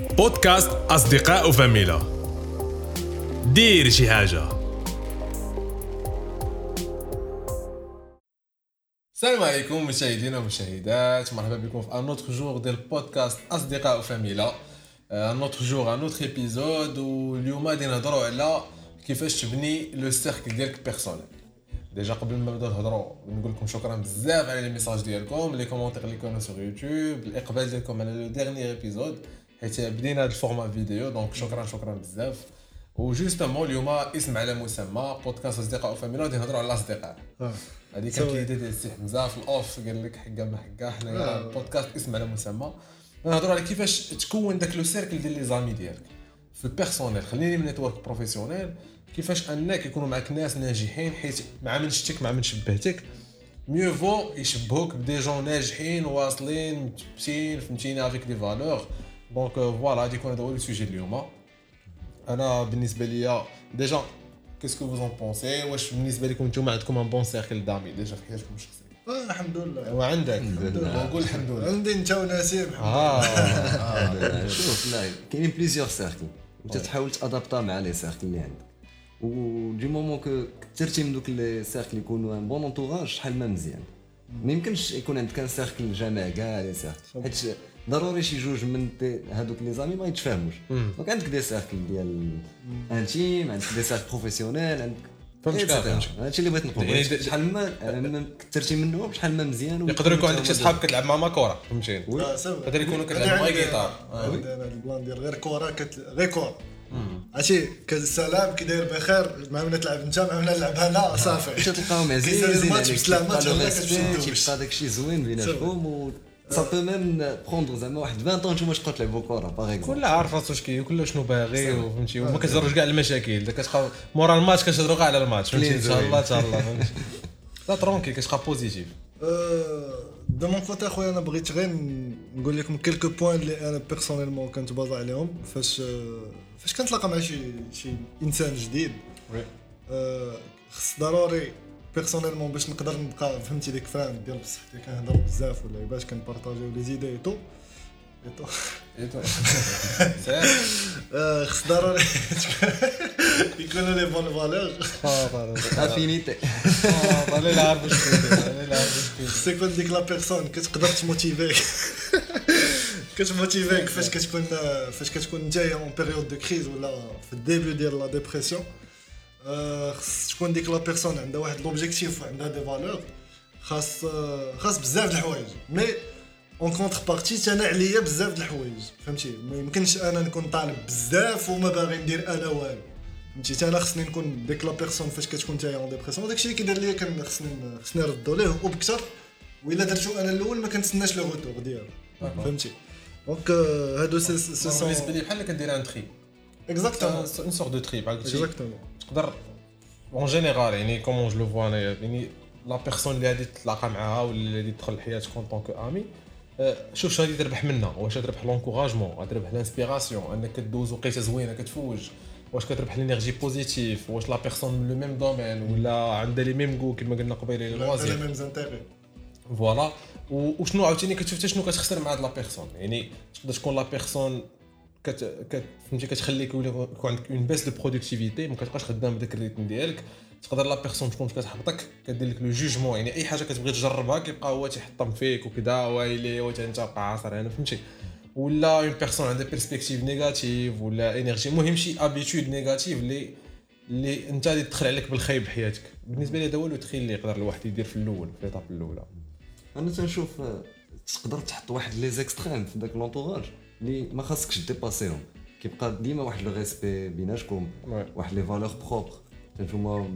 بودكاست أصدقاء وفاميلا دير شي حاجة السلام عليكم مشاهدينا ومشاهدات. مرحبا بكم في un autre jour ديال بودكاست أصدقاء وفاميلا un autre jour un autre épisode واليوم غادي نهضروا على كيفاش تبني le cercle ديالك personnel déjà قبل ما نبداو نهضروا نقول لكم شكرا بزاف على les messages ديالكم les commentaires اللي كانوا sur YouTube الإقبال ديالكم على le dernier épisode حيت بدينا هذا ال format vidéo donc شكرا شكرا بزاف. و justement اليوم اسم على مسمى بودكاست أصدقاء وفاميلا غادي نهضروا على الأصدقاء. هذه كانت. ال idée ديال السي حمزه في ال off قال لك حكا ما حكا حنا آه. بودكاست اسم على مسمى. نهضروا على كيفاش تكون داك le cercle ديال les amis ديالك. في ال personnel خليني من network professionnel كيفاش أنك يكونوا معك ناس ناجحين حيت مع من شتك مع من شبهتك. mieux vaut يشبهوك ب des gens ناجحين واصلين متثبتين فهمتيني avec des valeurs donc voilà غادي يكون هذا هو ال sujet اليوم أنا بالنسبة ليا déjà qu'est-ce que vous en pensez واش بالنسبة لكم نتوما عندكم un bon cercle d'amis déjà في حياتكم الشخصيه الحمد لله وعندك لله. نقول الحمد لله عندي انت ونسيم آه شوف لا كاينين plusieurs cercles انت تحاول تادابتا مع les cercles اللي عندك و du moment que كثرتي من دوك les cercles يكونوا un bon entourage شحال ما مزيان ما يمكنش يكون عندك un cercle جامع كاع les cercles حيت ضروري شي جوج من هادوك les amis ما يتفاهموش. donc عندك des cercles ديال intimes عندك des cercles professionnels عندك فهمتك،. هادشي اللي بغيت نقول يعني شحال ما كثرتي منهم شحال ما مزيان يقدر يكون عندك شي صحاب كتلعب معاهم كره فهمتيني؟ آه،. يقدر يكونوا أنا كتلعب معاهم عندي- guitare آه. عندي أنا ال plan ديال غير كره كت... غير كره عرفتي كالسلام كي داير بخير مع من تلعب انت مع من نلعب أنا صافي. تلقاهم عزيزين الماتش عليك بسلامة تلقى le respect داكشي زوين بيناتكم و ça peut même prendre زعما واحد 20 طون نتوما تبقاو تلعبوا كره par exemple كل عارف راسو اش كي كل شنو باغي وفهمتي وما كتهضروش كاع المشاكل. كتبقى مورا الماتش كتهضروا كاع على الماتش فهمتي؟ إن شاء الله إن شاء الله. فهمتي لا tranquille كتبقى positif de mon côté اخويا أنا بغيت غير نقول لكم quelques points اللي أنا personnellement كنت بازا عليهم فاش فاش كنتلاقى مع شي شي انسان جديد خص ضروري بيرسونيلمون باش نقدر نبقى فهمتي ديك فران ديال بصحتي كنهضر بزاف ولا باش كنبارطاجيو لي زيدي تو اي تو آه، خص ضروري يكونوا لي بون فالور افينيتي طالع لا عارف واش كاين طالع لا عارف واش كاين خص يكون ديك لا بيرسون كتقدر تموتيفيك كتموتيفيك فاش كتكون فاش كتكون انت اون بيريود دو كريز ولا في ال début ديال la dépression آه، خص تكون ديك la personne عندها واحد l'objectif وعندها des valeurs خاص آه، خاص بزاف د الحوايج mais en contrepartie أنا عليا بزاف د الحوايج فهمتي ما يمكنش أنا نكون طالب بزاف وما باغي ندير أنا والو فهمتي أنا خصني نكون ديك la personne فاش كتكون نتايا en dépression داكشي اللي كيدير ليا كان خصني خصني نردو ليه وبكثر والا درتو أنا الأول ما كنتسناش le retour ديالو فهمتي donc آه، هادو سي سي سون بالنسبة لي بحال كدير un tri exactement une sorte de tri بحال قلتي exactement تقدر en général يعني comment je le vois انايا يعني la personne اللي غادي تتلاقى معاها ولا اللي غادي تدخل لحياتك en tant qu'ami شوف شنو غادي تربح منها واش تربح l'encouragement غادي تربح l'inspiration انك كدوز وقيته زوينه كتفوج. واش كتربح l'énergie positive واش la personne من le même domaine ولا عندها les mêmes jeux كما قلنا قبيلة les loisirs mêmes intérêts voilà. وشنو عاوتاني؟ كتشوف حتى شنو كتخسر مع هاد la personne يعني تقدر تكون la personne كت كت فهمتي كتخليك يكون عندك une baisse de productivité ما كتبقاش خدام بداك ال rythme ديالك. تقدر la personne تكون كتحبطك كدير لك le jugement يعني أي حاجة كتبغي تجربها كيبقى هو تيحطم فيك وكذا ويلي وانت انت بقى عاصر أنا فهمتي؟ ولا une personne عندها perspective négative ولا énergie المهم شي habitude négative اللي اللي أنت اللي تدخل عليك بالخايب بحياتك. بالنسبة لي هذا هو le tri اللي يقدر الواحد يدير في الأول في l'étape الأولى. أنا تنشوف آه، تقدر تحط واحد les extrêmes في داك l'entourage اللي ما خاصكش ديباسيهم. كيبقى ديما واحد le respect بيناتكم. واحد les valeurs propres نتوما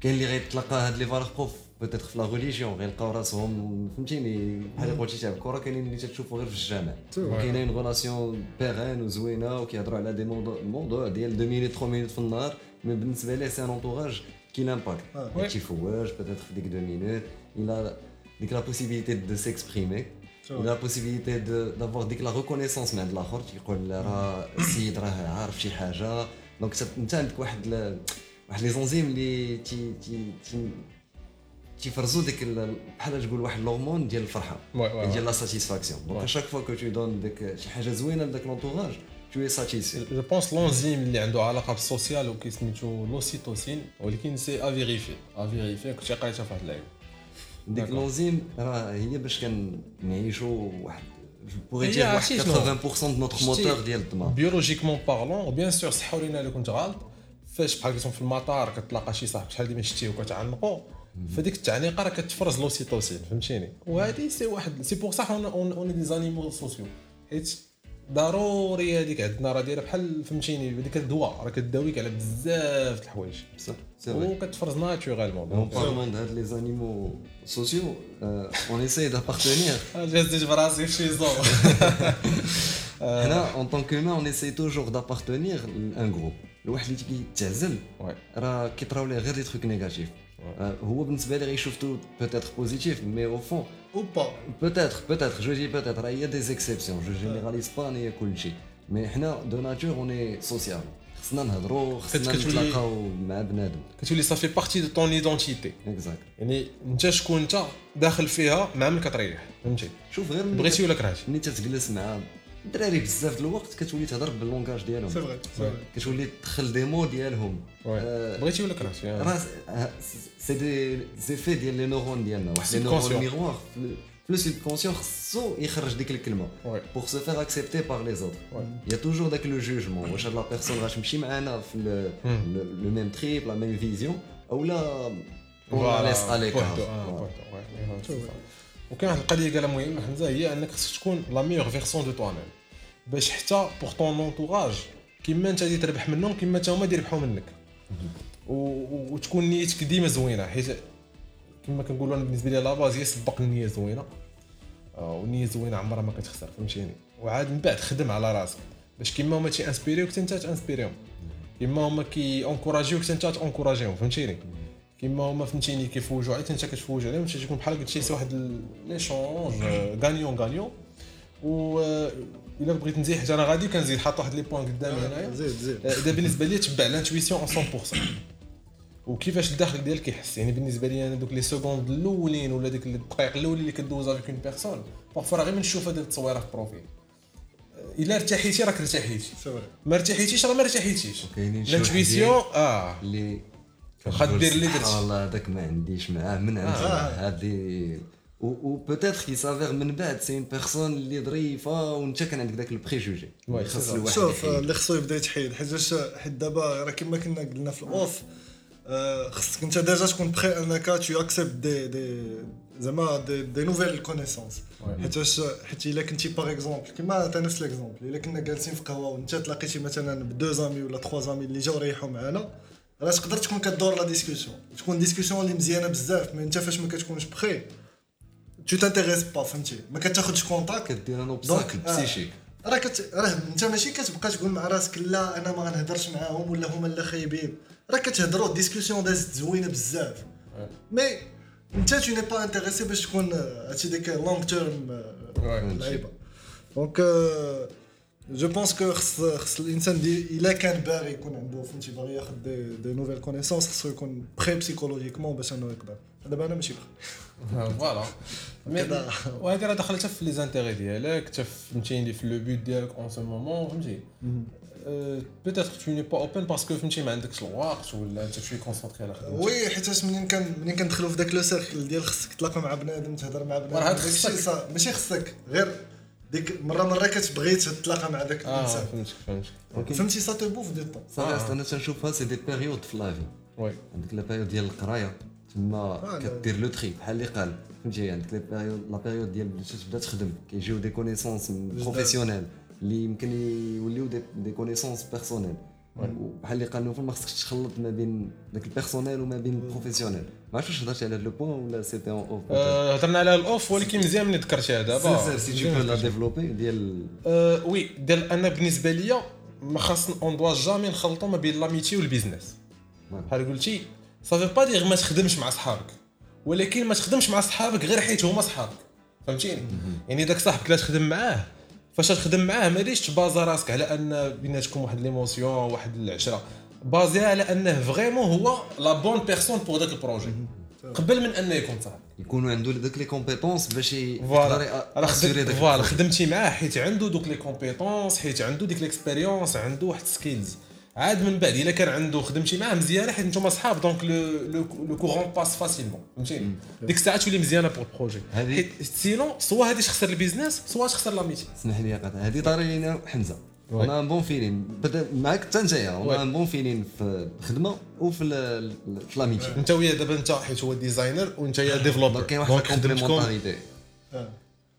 كاين اللي غيتلقى هاد les valeurs propres peut-être في la religion غيلقاو راسهم فهمتيني؟ بحال اللي قلتي تاع الكره كاينين اللي تشوفوا غير في الجامع. وكاينين relations pérennes وزوينه وكيهضروا على des موضوع ديال 2 minutes 3 minutes في النهار. mais بالنسبة ليه c'est un entourage qui l'impacte آه. تيفواج peut-être في ديك 2 minutes il a ديك la possibilité de s'exprimer il a la possibilité de- d'avoir ديك la reconnaissance من عند الآخر. تيقول راه السيد راه عارف شي حاجة. donc انت عندك واحد ل- واحد les enzymes اللي تي تي تي تيفرزوا ديك ال- بحال تقول واحد الهرمون ديال الفرحة. ديال la satisfaction donc chaque fois que tu donnes ديك شي حاجة زوينة لذاك l'entourage tu es satisfait je pense l'enzyme اللي عنده علاقة ب ال social وكيسميتو l'ocytocine ولكن c'est à vérifier à vérifier كنت قريتها في واحد اللعيب ديك. l'enzyme راه هي باش كنعيشوا واحد واحد عرفتي شنو؟ 80% de notre شتي- موتور ديال الدماغ biologiquement parlant و bien sûr صحوا لينا الا كنت غلط فاش بحال كيكون في المطار كتلاقى شي صاحبك شحال ديما شتيه وكتعنقو فديك التعنيقه راه كتفرز l'ocytocine فهمتيني؟ وهذه c'est واحد c'est pour صح on on est des animaux sociaux حيت ضروري هذيك عندنا راه دايرة بحال فهمتيني؟ ديك الدواء راه كداويك على بزاف د الحوايج. صح c'est vrai وكتفرز naturellement parlant de les animaux sociaux, euh, on essaye d'appartenir. جازيت براسي في شي zone en tant qu'humain, on essaye toujours d'appartenir à un groupe. الواحد اللي كيتعزل Ouais. راه كيطراو ليه غير les trucs négatifs. هو بالنسبة لي غيشوفتو peut-être positif mais au fond ou pas peut-être peut-être je dis peut-être راه هي des exceptions je généralise pas هي كلشي mais حنا de nature on est social خصنا نهضروا خصنا كتولي- نتلاقاو مع بنادم. كتولي صافي partie de ton identité exacte يعني انت شكون انت؟ داخل فيها مع من كتريح فهمتي؟ شوف غير ملي بغيتي ولا كرهتي؟ ملي تتجلس مع الدراري بزاف د الوقت كتولي تهضر ب ال langage ديالهم. c'est vrai كتولي تدخل des mots ديالهم آه، بغيتي ولا كرهتي؟ راه c'est des effets ديال les neurones ديالنا. واحد les. neurones miroirs في le subconscient خصو يخرج ديك الكلمة. pour se faire accepter par les autres. y a toujours داك le jugement واش هاد la personne غتمشي معانا في le même trip la même vision اولا on laisse à l'écart وكاين واحد القضية قالها مهمه حمزه هي انك خصك تكون la meilleure version de toi même باش حتى pour ton entourage كيما انت غادي تربح منهم كيما حتى هما يربحوا منك. و- وتكون نيتك ديما زوينة. حيت كما كنقولوا أنا بالنسبة لي la base هي سبق النية زوينة. آه، والنية زوينة عمرها ما كتخسر فهمتيني؟ وعاد من بعد خدم على راسك. باش كيما هما تي انسبيريوك حتى انت تانسبيريهم كيما هما كي اونكوراجيوك حتى انت تونكوراجيهم فهمتيني؟ كيما هما فهمتيني كيفوجوا عليك انت كتفوج عليهم تكون بحال قلت شي واحد l'échange gagnant gagnant و آه، إلا بغيت نزيد حاجة أنا غادي كنزيد حاط واحد les points قدامي هنايا. زيد زيد. هذا بالنسبة لي تبع l'intuition 100% وكيفاش الداخل ديالك كيحس؟ يعني بالنسبة لي أنا دوك les secondes الأولين ولا ديك الدقائق الأولين اللي كدوز avec une personne parfois راه غير من نشوف هذه التصويرة في ال profil إلا ارتحيتي راك ارتحيتي. ما ارتحيتيش راه ما ارتحيتيش. شي l'intuition آه. اللي واخا دير اللي درتي. الله هذاك ما عنديش معاه من عند آه. هذه و peut-être que s'avère من بعد c'est personne اللي ظريفه وانت كان عندك ذاك ال préjugé خاص الواحد شوف. اللي خصو يبدا يتحيد حيت واش حيت دابا راه كما كنا قلنا في ال off خصك انت déjà تكون بخي انك tu acceptes des des زعما des, des nouvelles connaissances حيت واش حيت الا كنتي par exemple كيما تا نفس l'exemple الا كنا جالسين في قهوه وانت تلاقيتي مثلا ب deux amis ولا trois amis اللي جاو ريحوا معانا راه تقدر تكون كدور la discussion تكون discussion اللي مزيانه بزاف mais انت فاش ما كتكونش prêt tu t'intéresses pas فهمتي ما كتاخذش contact كدير un obstacle آه. psychique راه كت... راه انت ماشي كتبقى تقول مع راسك لا أنا ما غنهضرش معاهم ولا هما اللي خايبين. راه كتهضروا discussion دازت زوينة بزاف. mais انت tu n'es pas intéressé باش تكون آه، هادشي ديك long terme لعيبة. donc je pense que خص خص الانسان دي الا كان باغي يكون عنده فهمتي باغي ياخذ des, des nouvelles connaissances خصو يكون prêt psychologiquement باش انه يقدر دابا أنا ماشي prêt voilà mais كذا. وهذه راه دخلت في les intérêts ديالك حتى فهمتيني في le but ديالك en ce moment فهمتي peut-être tu n'es pas open parce que فهمتي ما عندكش الوقت ولا انت شوية concentré على خدمتك oui حيتاش منين كان منين كندخلوا في داك le cercle ديال خصك تلاقى مع بنادم تهضر مع بنادم راه هاد داكشي خصك. صا- ماشي خصك غير ديك مرة مرة كتبغي تتلاقى مع داك آه الإنسان. فهمتك فهمتك. فهمتي ça te bouffe du temps صراحة أنا تنشوفها c'est des périodes في la vie oui. عندك la période ديال القراية تما آه،. كدير le tri بحال اللي قال. فهمتي عندك la période la période ديال باش تبدأ تخدم. كيجيو des connaissances professionnelles اللي يمكن يوليو des connaissances personnelles وبحال اللي قال ما خصكش تخلط ما بين داك ال personnel وما بين ال professionnel ما عرفتش واش هضرتي على le point ولا c'était en off آه، هضرنا على ال off ولكن مزيان ملي ذكرتيها دابا c'est tout là. développer ديال آه، oui ديال أنا بالنسبة ليا ما خاص on doit jamais نخلطوا ما بين l'amitié وال business بحال قلتي؟ صافي با دير ما تخدمش مع صحابك ولكن ما تخدمش مع صحابك غير حيت هما صحابك. فهمتيني؟ يعني داك صاحبك لا تخدم معاه فاش تخدم معاه ما ديش تبase ا راسك على أن بيناتكم واحد l'émotion واحد العشرة. base ي على أنه vraiment هو la bonne personne pour داك ال projet قبل من أنه يكون صاحبك يكونوا عنده دوك les compétences باش يقدر داك voilà. خدمتي معاه حيت عنده دوك les compétences حيت عنده ديك l'expérience عنده واحد skills عاد من بعد إلا كان عنده خدمتي معاه مزيانة حيت نتوما صحاب. donc le le courant passe facilement فهمتيني؟ ديك الساعة تولي مزيانة pour ال projet هذه- حيت sinon soit هادي تخسر ال business soit تخسر l'amitié اسمح لي قطع. هذه طاري لينا حمزة. أنا un bon feeling معاك حتى نتايا. أنا un bon feeling في الخدمة وفي l'amitié أنت ويا دابا أنت حيت هو designer وانت يا donc developer كاين واحد ال complémentarité.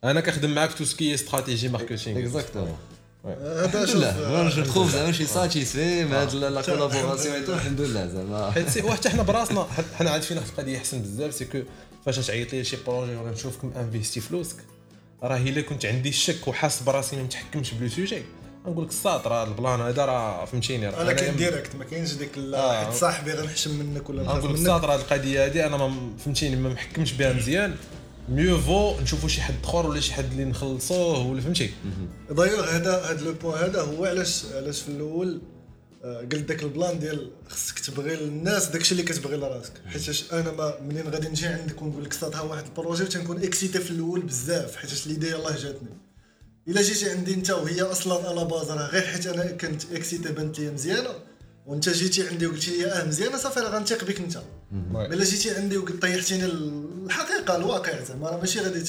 أنا كنخدم معاك tout ce qui est stratégie marketing exactement هذا شوف. لا آه، جو تخوف زعما شي satisfait مع هاد la collaboration et tout الحمد لله زعما. حيت سي وحتى حنا براسنا حنا عاد فينا واحد القضية احسن بزاف c'est que فاش تعيط لي شي projet ولا نشوفكم investi فلوسك راه إلا كنت عندي الشك وحاس براسي ما متحكمش ب le sujet نقول لك الساط راه البلان هذا راه فهمتيني راه أنا كاين direct ما كاينش ديك آه. لا حيت صاحبي غنحشم منك ولا نقول لك الساط راه القضية هذه أنا ما فهمتيني ما محكمش بها مزيان. mieux vaut نشوفوا شي حد اخر ولا شي حد اللي نخلصوه ولا فهمتي دايوغ هذا هذا le point هذا هو علاش علاش في الأول قلت داك البلان ديال خصك تبغي الناس داكشي اللي كتبغي لراسك حيت أنا ما منين غادي نجي عندك ونقول لك ها واحد ال projet وتنكون excité في الأول بزاف حيت l'idée يلاه جاتني الا جيتي عندي انت وهي أصلا على base راه غير حيت أنا كنت excité بنت لي مزيانه وانت جيتي عندي وقلتي لي آه مزيانه صافي راه غنثيق بك أنت. الا جيتي عندي وقلت طيحتيني الحقيقة الواقع زعما راه ماشي غادي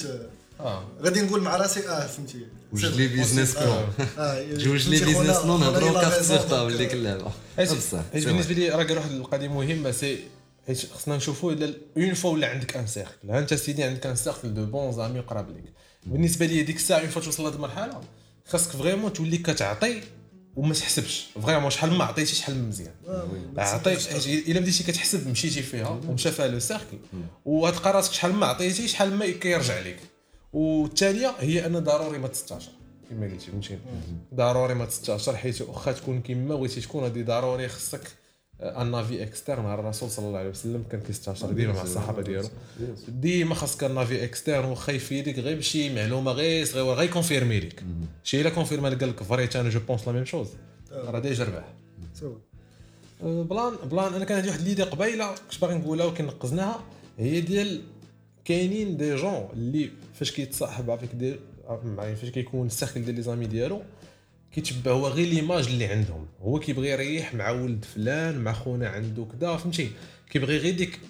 آه. غادي نقول مع راسي آه فهمتي. وجد les business آه جوج les business non نهضروا كارت certain من ديك اللعبه حيت بصح بالنسبة لي راه قال واحد القضية مهمه c'est حيت خصنا نشوفوا إلا on voit ولا عندك un cercle ها أنت سيدي عندك un cercle de bons amis قراب ليك. بالنسبة لي ديك الساعة on voit توصل لهاد المرحلة خاصك vraiment تولي كتعطي وما تحسبش. vraiment شحال ما عطيتي شحال من مزيان. عطيت حيت إلا بديتي كتحسب مشيتي فيها ومشى فيها le cercle. وغتلقى راسك شحال ما عطيتي شحال ما كيرجع لك والثانيه هي أن ضروري ما تستعشر كما قلتي فهمتيني؟ ضروري ما تستعشر حيت واخا تكون كيما بغيتي تكون هذه ضروري خصك un avis externe على الرسول صلى الله عليه وسلم كان كيستعشر ديما مع الصحابة ديالو. ديما خاصك un avis externe واخا يفيدك غير بشي معلومة غير صغيره غير confirmer لك. شي إلا confirmer لك قال لك frérot أنا je pense la même chose راه déjà ربح. أه، plan plan أنا كان عندي واحد l'idée قبيلة كنت باغي نقولها ولكن نقزناها هي ديال كاينين des gens اللي فاش كيتصاحب des مع فاش كيكون ال cercle ديال les amis ديالو كيتشبه هو غير l'image اللي عندهم. هو كيبغي يريح مع ولد فلان مع خونا عنده كذا فهمتي؟ كيبغي غير ديك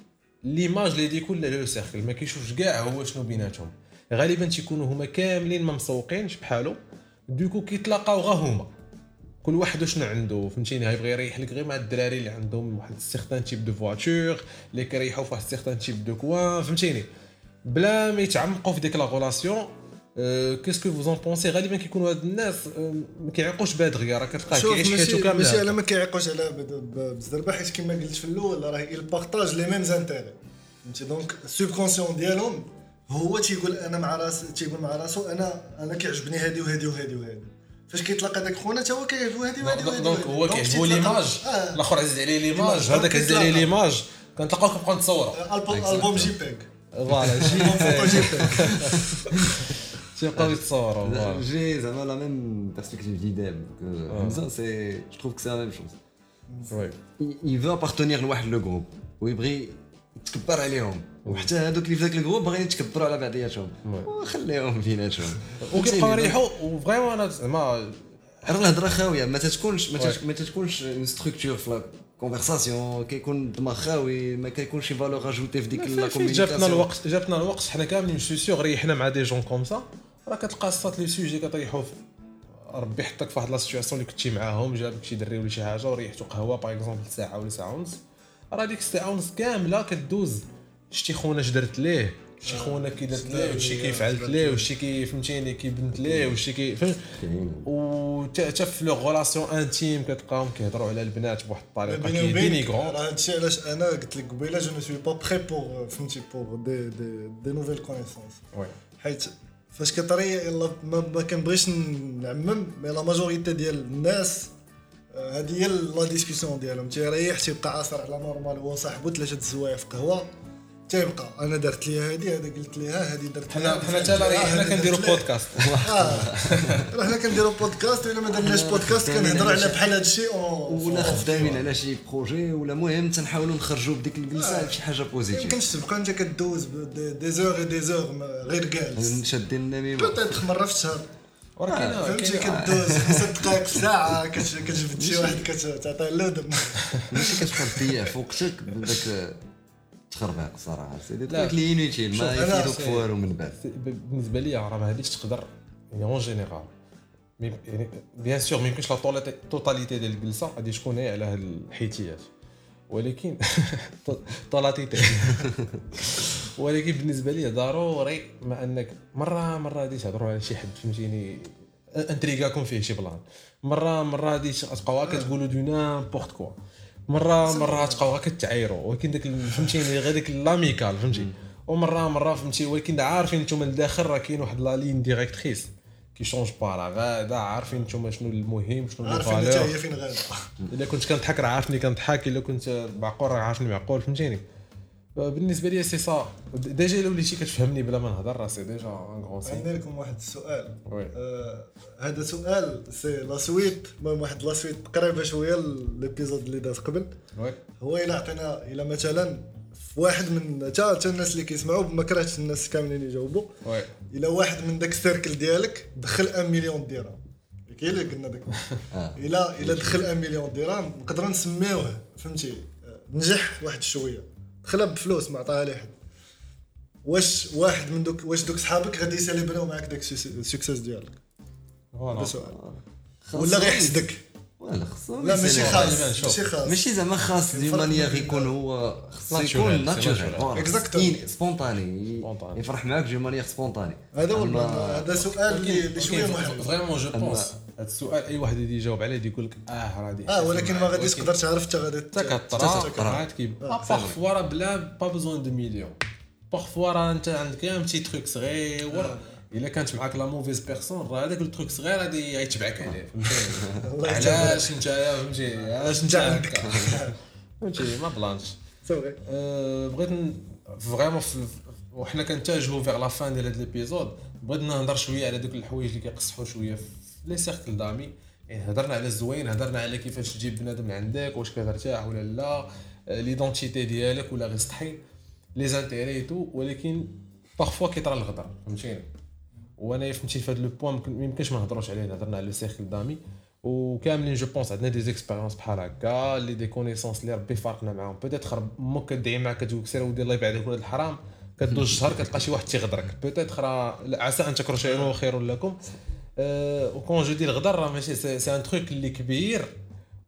l'image اللي يكون le cercle ما كيشوفش كاع هو شنو بيناتهم. غالبا تيكونوا هما كاملين ما مسوقينش بحالو. du coup كيتلاقاو غا هما. كل واحد شنو عنده فهمتيني؟ يبغي يريح لك غير مع الدراري اللي عندهم واحد certain type de voitures اللي كيريحوا في واحد certain type de coins فهمتيني؟ بلا ما يتعمقوا في ديك là qu'est-ce que vous en pensez غالبا كيكونوا هاد الناس ما كيعيقوش غير راه كتلقاه كيعيش حياته كامله ماشي على. ما كيعيقوش على ب- ب- بالزربه حيت كما قلت في الأول راه il partage les mêmes intérêts فهمتي donc ال subconscient ديالهم هو تيقول أنا مع راس تيقول مع راسو أنا أنا كيعجبني هادي وهادي وهادي وهادي فاش كيتلاقى داك خونا حتى هو كيعجبو هادي وهادي وهادي donc. هو كيعجبو l'image الآخر عزيز عليه l'image. هذاك عزيز عليه. l'image كنتلاقاو كنبقاو نتصوروا album GBK voilà GBK تيبقاو يتصوروا voilà. J'ai زعما la même perspective d'idée que Hamza c'est je trouve que c'est la même chose. oui il, il veut appartenir لواحد le groupe ويبغي يتكبر عليهم وحتى هذوك اللي في ذاك ال groupe باغيين يتكبروا على بعضياتهم oui. وخليهم بيناتهم وكيبقاو يريحوا و vraiment أنا زعما راه الهضره خاويه ما تتكونش ما, oui. تت- ما تتكونش une structure في لا كونفرساسيون كيكون الدماغ خاوي ما كيكونش شي valeur ajoutée في ديك لا فين جابتنا communication الوقت جابتنا الوقت حنا كاملين je suis sûr ريحنا مع des gens comme ça راه كتلقى صات les sujets كطيحوا في ربي يحطك في واحد la situation اللي كنتي معاهم جابك شي دري ولا شي حاجة وريحتو قهوة par exemple ساعة ولا ساعة ونص. راه ديك الساعة ونص كاملة كدوز. شتي خونا اش درت ليه؟ شي خونا كي درت ليه؟ وشي كي فعلت ليه؟ وشي كي فهمتيني كي بنت ليه؟ وشي كي فهمت؟ و حتى في leurs relations intimes كتلقاهم كيهضروا على البنات بواحد الطريقة كي راه هادشي علاش أنا قلت لك قبيلة je ne suis pas prêt pour فهمتي pour des des des nouvelles connaissances oui. حيت فاش كطري يلا ما, كنبغيش نعمم mais la majorité ديال الناس آه، هذه هي la discussion ديالهم. تيريح تيبقى عاصر على normal هو صاحبو ثلاثة الزوايا في قهوه تيبقى. أنا درت ليها هذه هذا قلت ليها هذه درت حنا ليها حنا حنا هذه كنديروا. بودكاست. آه. حنا كنديروا بودكاست إلا ما درناش بودكاست كنهضروا على بحال هذا الشيء ولا خدامين على شي projet ولا مهم تنحاولوا نخرجوا بديك الجلسة بشي حاجة positive يمكنش تبقى أنت كدوز ب- des heures des heures ما- غير جالس. شادين النميمه peut-être مرة في الشهر. فهمتي؟ كدوز خمسة دقائق في ساعة كت- كتجبد شي واحد كتعطيه اللودن ماشي كتبقى تضيع في وقتك بداك تخربيق صراحة c'est de la. trucs les inutiles ما يفيدوك في والو من بعد. بالنسبة لي راه غاديش تقدر يعني en général يعني bien sûr ما يمكنش la totalité ديال الجلسة غادي تكون هي على هاد الحيتيات. ولكن totalité ولكن بالنسبة لي ضروري ما أنك مره مرة غادي تهضروا على شي حد فهمتيني؟ انتريغاكم فيه شي plan. مره مرة غادي تبقاو هكا تقولوا de n'importe quoi. مره مرة تبقاو هكا تعايروا ولكن داك فهمتيني غير داك l'amical فهمتي؟ ومره مره فهمتي ولكن عارفين نتوما لداخل راه كاين واحد la ligne directrice qui change pas راه غادا عارفين نتوما شنو المهم شنو لي عارفين انت valeur هي فين غادا إلا كنت كنضحك راه عارفني كنضحك إلا كنت معقول راه عارفني معقول فهمتيني؟ بالنسبة لي c'est ça. déjà إلا وليتي كتفهمني بلا ما نهضر راه c'est déjà un grand succès عندي لكم واحد السؤال. آه، هذا سؤال c'est la suite المهم واحد la suite قريبة شوية l'épisode اللي داز قبل. Oui. هو إلا عطينا إلا مثلا واحد من تا الناس اللي كيسمعوا ما كرهتش الناس كاملين يجاوبوا. Oui. إلا واحد من داك ال cercle ديالك دخل 1 مليون درهم كاين اللي قلنا داك. آه. إلا إلا دخل 1 مليون درهم نقدروا نسميوه فهمتي؟ آه، نجح واحد شوية. دخلها بفلوس ما عطاها لحد واش واحد من دوك واش دوك صحابك غادي يسيليبريو معاك داك ال succès ديالك؟ هذا سؤال. ولا غيحسدك ولا خصو لا ماشي. خاص. ماشي خاص. ماشي زعما خاص de manière يكون هو خصو يكون natural. spontané Spontané. يفرح معاك de manière spontanée هذا هو. هذا سؤال اللي اللي شوية محرج vraiment je pense هذا السؤال أي واحد يجي يجاوب عليه يقول لك آه غادي. آه ولكن ما غاديش تقدر تعرف حتى غادي حتى كطرا كطرا. عاد كي parfois راه بلا pas besoin de million parfois راه أنت عندك غير petit truc صغير إلا كانت معاك la mauvaise personne راه هذاك ال truc صغير غادي يتبعك عليه. فهمتي الله علاش انت فهمتي علاش أنت. هكا؟ فهمتي ما blanche. بغيت vraiment وحنا كنتجهوا vers la fin ديال هذا l'épisode بغيت نهضر شوية على دوك الحوايج اللي كيقصحوا شوية في les cercles d'amis. يعني هضرنا على الزوين هضرنا على كيفاش تجيب بنادم عندك واش كترتاح ولا لا أه، l'identité ديالك ولا غير سطحين les intérêts tout ولكن parfois كيطرا الغدر فهمتيني؟ وأنا فهمتي في هذا le point ما يمكنش ما نهضروش عليه هضرنا على le cercle d'amis. وكاملين je pense عندنا des expériences بحال هكا اللي des connaissances اللي ربي فارقنا معاهم. peut-être أمك كدعي معاك كتقول سير ودي الله يبعدك ولاد الحرام كدوز شهر كتلقى شي واحد تيغدرك. peut-être راه عسى أن تكرهوا شيئا خير لكم. وكون je dis الغدر راه ماشي c'est un truc اللي كبير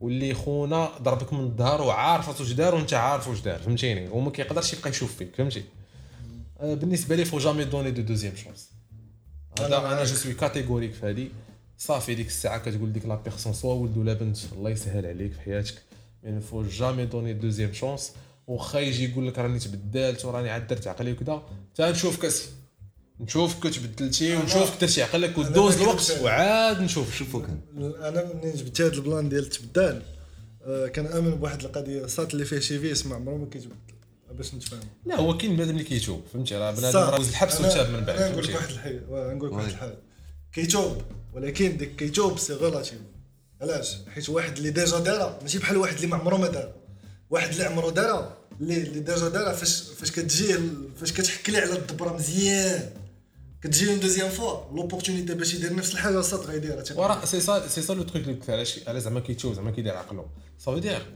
واللي خونا ضربك من الظهر وعارف واش دار وانت عارف واش دار فهمتيني وما كيقدرش يبقى يشوف فيك فهمتي بالنسبة لي faut jamais donner de deuxième chance هذا أنا. je suis catégorique في هذه. صافي ديك الساعة كتقول ديك la personne soit ولد ولا بنت الله يسهل عليك في حياتك. يعني faut jamais donner deuxième chance واخا يجي يقول لك راني تبدلت وراني عاد درت عقلي وكذا تا نشوفك اسي نشوفك تبدلتي ونشوفك درتي عقلك ودوز الوقت وعاد نشوف شوفوا كان أنا منين جبت هذا ال plan ديال التبدال آه، كنامن بواحد القضية الصاط اللي فيه شي vice ما عمره ما كيتبدل باش نتفاهم. لا هو كاين بنادم اللي كيتوب فهمتي؟ راه بنادم. راه الحبس وتاب من بعد نقول لك واحد الحاجة نقول لك واحد. الحاجة كيتوب ولكن ديك كيتوب c'est relatif علاش؟ حيت واحد اللي déjà دارها ماشي بحال واحد اللي ما عمره ما دار. واحد اللي عمره دارها اللي اللي déjà دارها فاش فاش كتجي فاش كتحكي ليه على الدبرة مزيان. كتجي deuxième fois l'opportunité باش يدير نفس الحاجة صاط غيديرها. وراه c'est ça c'est ça le truc اللي قلت علاش على زعما كيتشوف زعما كيدير عقله صافي دير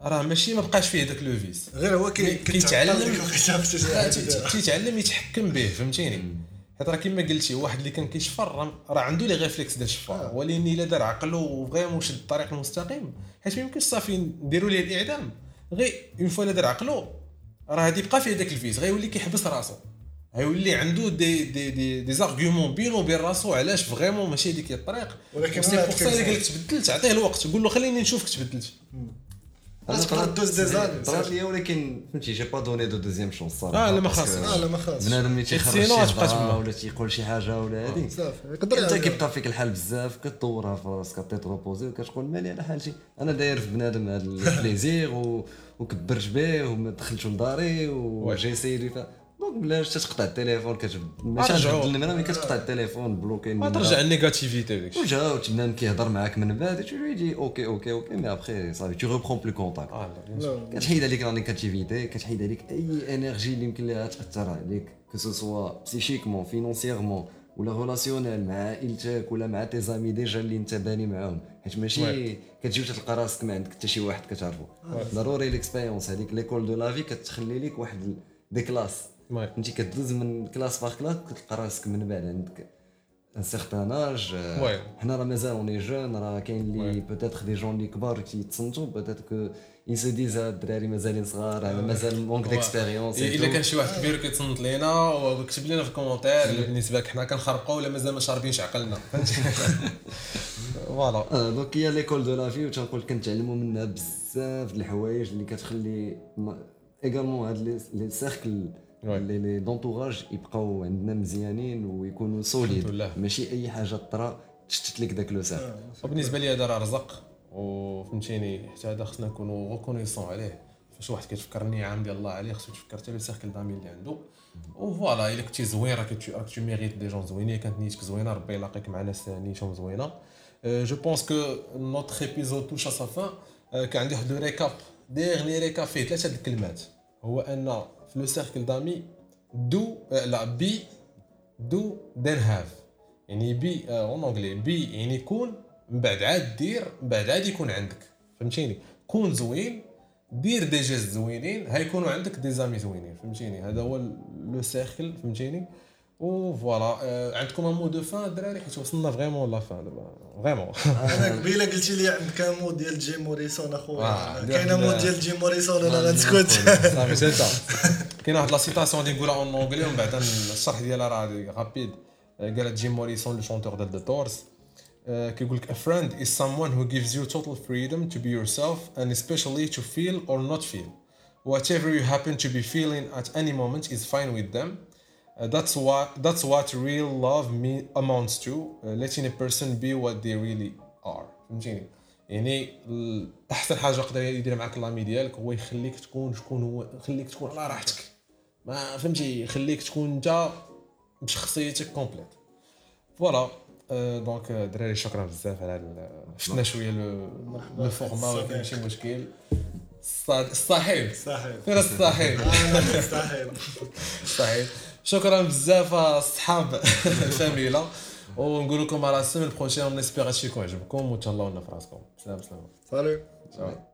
راه ماشي ما بقاش فيه داك le vice غير هو كي كيتعلم- كيتعلم يتحكم به فهمتيني حيت راه كما قلتي واحد اللي كان كيشفر راه عنده les réflexes ديال الشفار. ولكن الا دار عقله و vraiment شد الطريق المستقيم حيت ما يمكنش صافي نديروا ليه الاعدام. غير une fois دار عقله راه غادي يبقى فيه داك ال vice. غيولي كيحبس راسو. غيولي عنده des des des des arguments بينو وبين راسو علاش vraiment ماشي هذيك هي الطريق. ولكن سي بور سا اللي قال لك تبدلت عطيه الوقت. قول له خليني نشوفك تبدلت. تقدر دوز دي زاني طرات لي. ولكن فهمتي جي با دوني دو دوزيام شونس صراحة. آه، لا ما خاصش. آه لا ما خاصش بنادم ملي تيخرج سينو شي. ولا تيقول شي حاجة ولا هادي صافي. يقدر انت. كيبقى فيك الحال بزاف كطورها في راسك تيتروبوزي وكتقول مالي على حالتي. أنا داير في بنادم هذا البليزير و... وكبرت به وما دخلتش لداري وجاي سيري ف دونك بلاش تقطع التليفون كتب ماشي. تبدل النمره ملي كتقطع التليفون بلوكي ما. ترجع النيجاتيفيتي وداك الشيء وجا وتبنى كيهضر معاك من بعد dis OK OK OK mais après صافي لا bien sûr. لا كتحيد عليك la négativité كتحيد عليك اي énergie اللي يمكن لها تاثر عليك que ce soit psychiquement financièrement ولا relationnel مع عائلتك ولا مع tes amis déjà اللي انت باني معاهم حيت ماشي. كتجي وتلقى راسك ما عندك حتى شي واحد كتعرفو ضروري l'expérience هذيك l'école de la vie كتخلي لك واحد des classes. فهمتي كدوز من classe par classe كتلقى راسك من بعد عندك un certain âge. حنا راه مازال on est jeunes راه كاين اللي. peut-être des gens اللي كبار كيتصنتوا peut-être que se disent هاد الدراري مازالين صغار مازال manque d'expérience إلا كان شي واحد كبير كيتصنت لينا وكتب لنا في ال commentaire الا بالنسبة لك حنا كنخربقوا ولا مازال ما شاربينش عقلنا. voilà donc هي l'école de la vie وتنقول كنتعلموا منها بزاف د الحوايج اللي كتخلي également هاد les cercles oui. les les d'entourage يبقاو عندنا مزيانين ويكونوا solides. ماشي اي حاجة طرا تشتت لك داك le cercle وبالنسبه لي هذا راه رزق وفهمتيني حتى هذا خصنا نكونوا reconnaissants عليه فاش واحد كيتفكر النعم ديال الله عليه خصو يتفكر حتى le cercle d'amis اللي عنده و voilà الا كنتي زوين راك tu mérites des gens زوينين كانت نيتك زوينه ربي يلاقيك مع ناس نيتهم زوينه je pense que notre épisode touche sa fin كان عندي واحد le récap ديرني récap فيه ثلاثة الكلمات هو en fait le cercle d'amis de آه، la be do then have يعني be en anglais be يعني كون من بعد عاد دير من بعد عاد يكون عندك. فهمتيني؟ كون زوين دير des gestes زوينين هيكونوا عندك des amis زوينين. فهمتيني؟ هذا هو le cercle فهمتيني؟ و voilà آه، عندكم un mot de fin الدراري حيت وصلنا vraiment la fin دابا. vraiment أنا قبيله قلتي لي عندك un mot ديال جيم موريسون آه، أخويا. ديال- كاين mot ديال جيم موريسون أنا آه، غنسكت صافي cita كاين واحد la citation اللي نقولها en anglais ومن بعد الشرح ديالها راه rapide قالت جيم موريسون le chanteur ديال The Doors كيقول لك a friend is someone who gives you total freedom to be yourself and especially to feel or not feel. Whatever you happen to be feeling at any moment is fine with them. That's what that's what real love me amounts to uh, letting a person be what they really are. فهمتيني؟ يعني أحسن حاجة يقدر يدير معاك l'ami ديالك هو يخليك تكون شكون هو يخليك تكون على راحتك. ما فهمتي؟ يخليك تكون أنت بشخصيتك complète voilà آه، donc آه، دراري شكرا بزاف على شفنا شوية le format ولكن ماشي مشكل. الصحيح صحيح. فين الصحيح؟ آه، مستحيل صحيح. شكرا بزاف أصحاب الفاميلا. ونقول لكم على السيمين بروشين ونسبيغ هادشي يكون عجبكم وتهلاو لنا في راسكم سلام سلام. سلام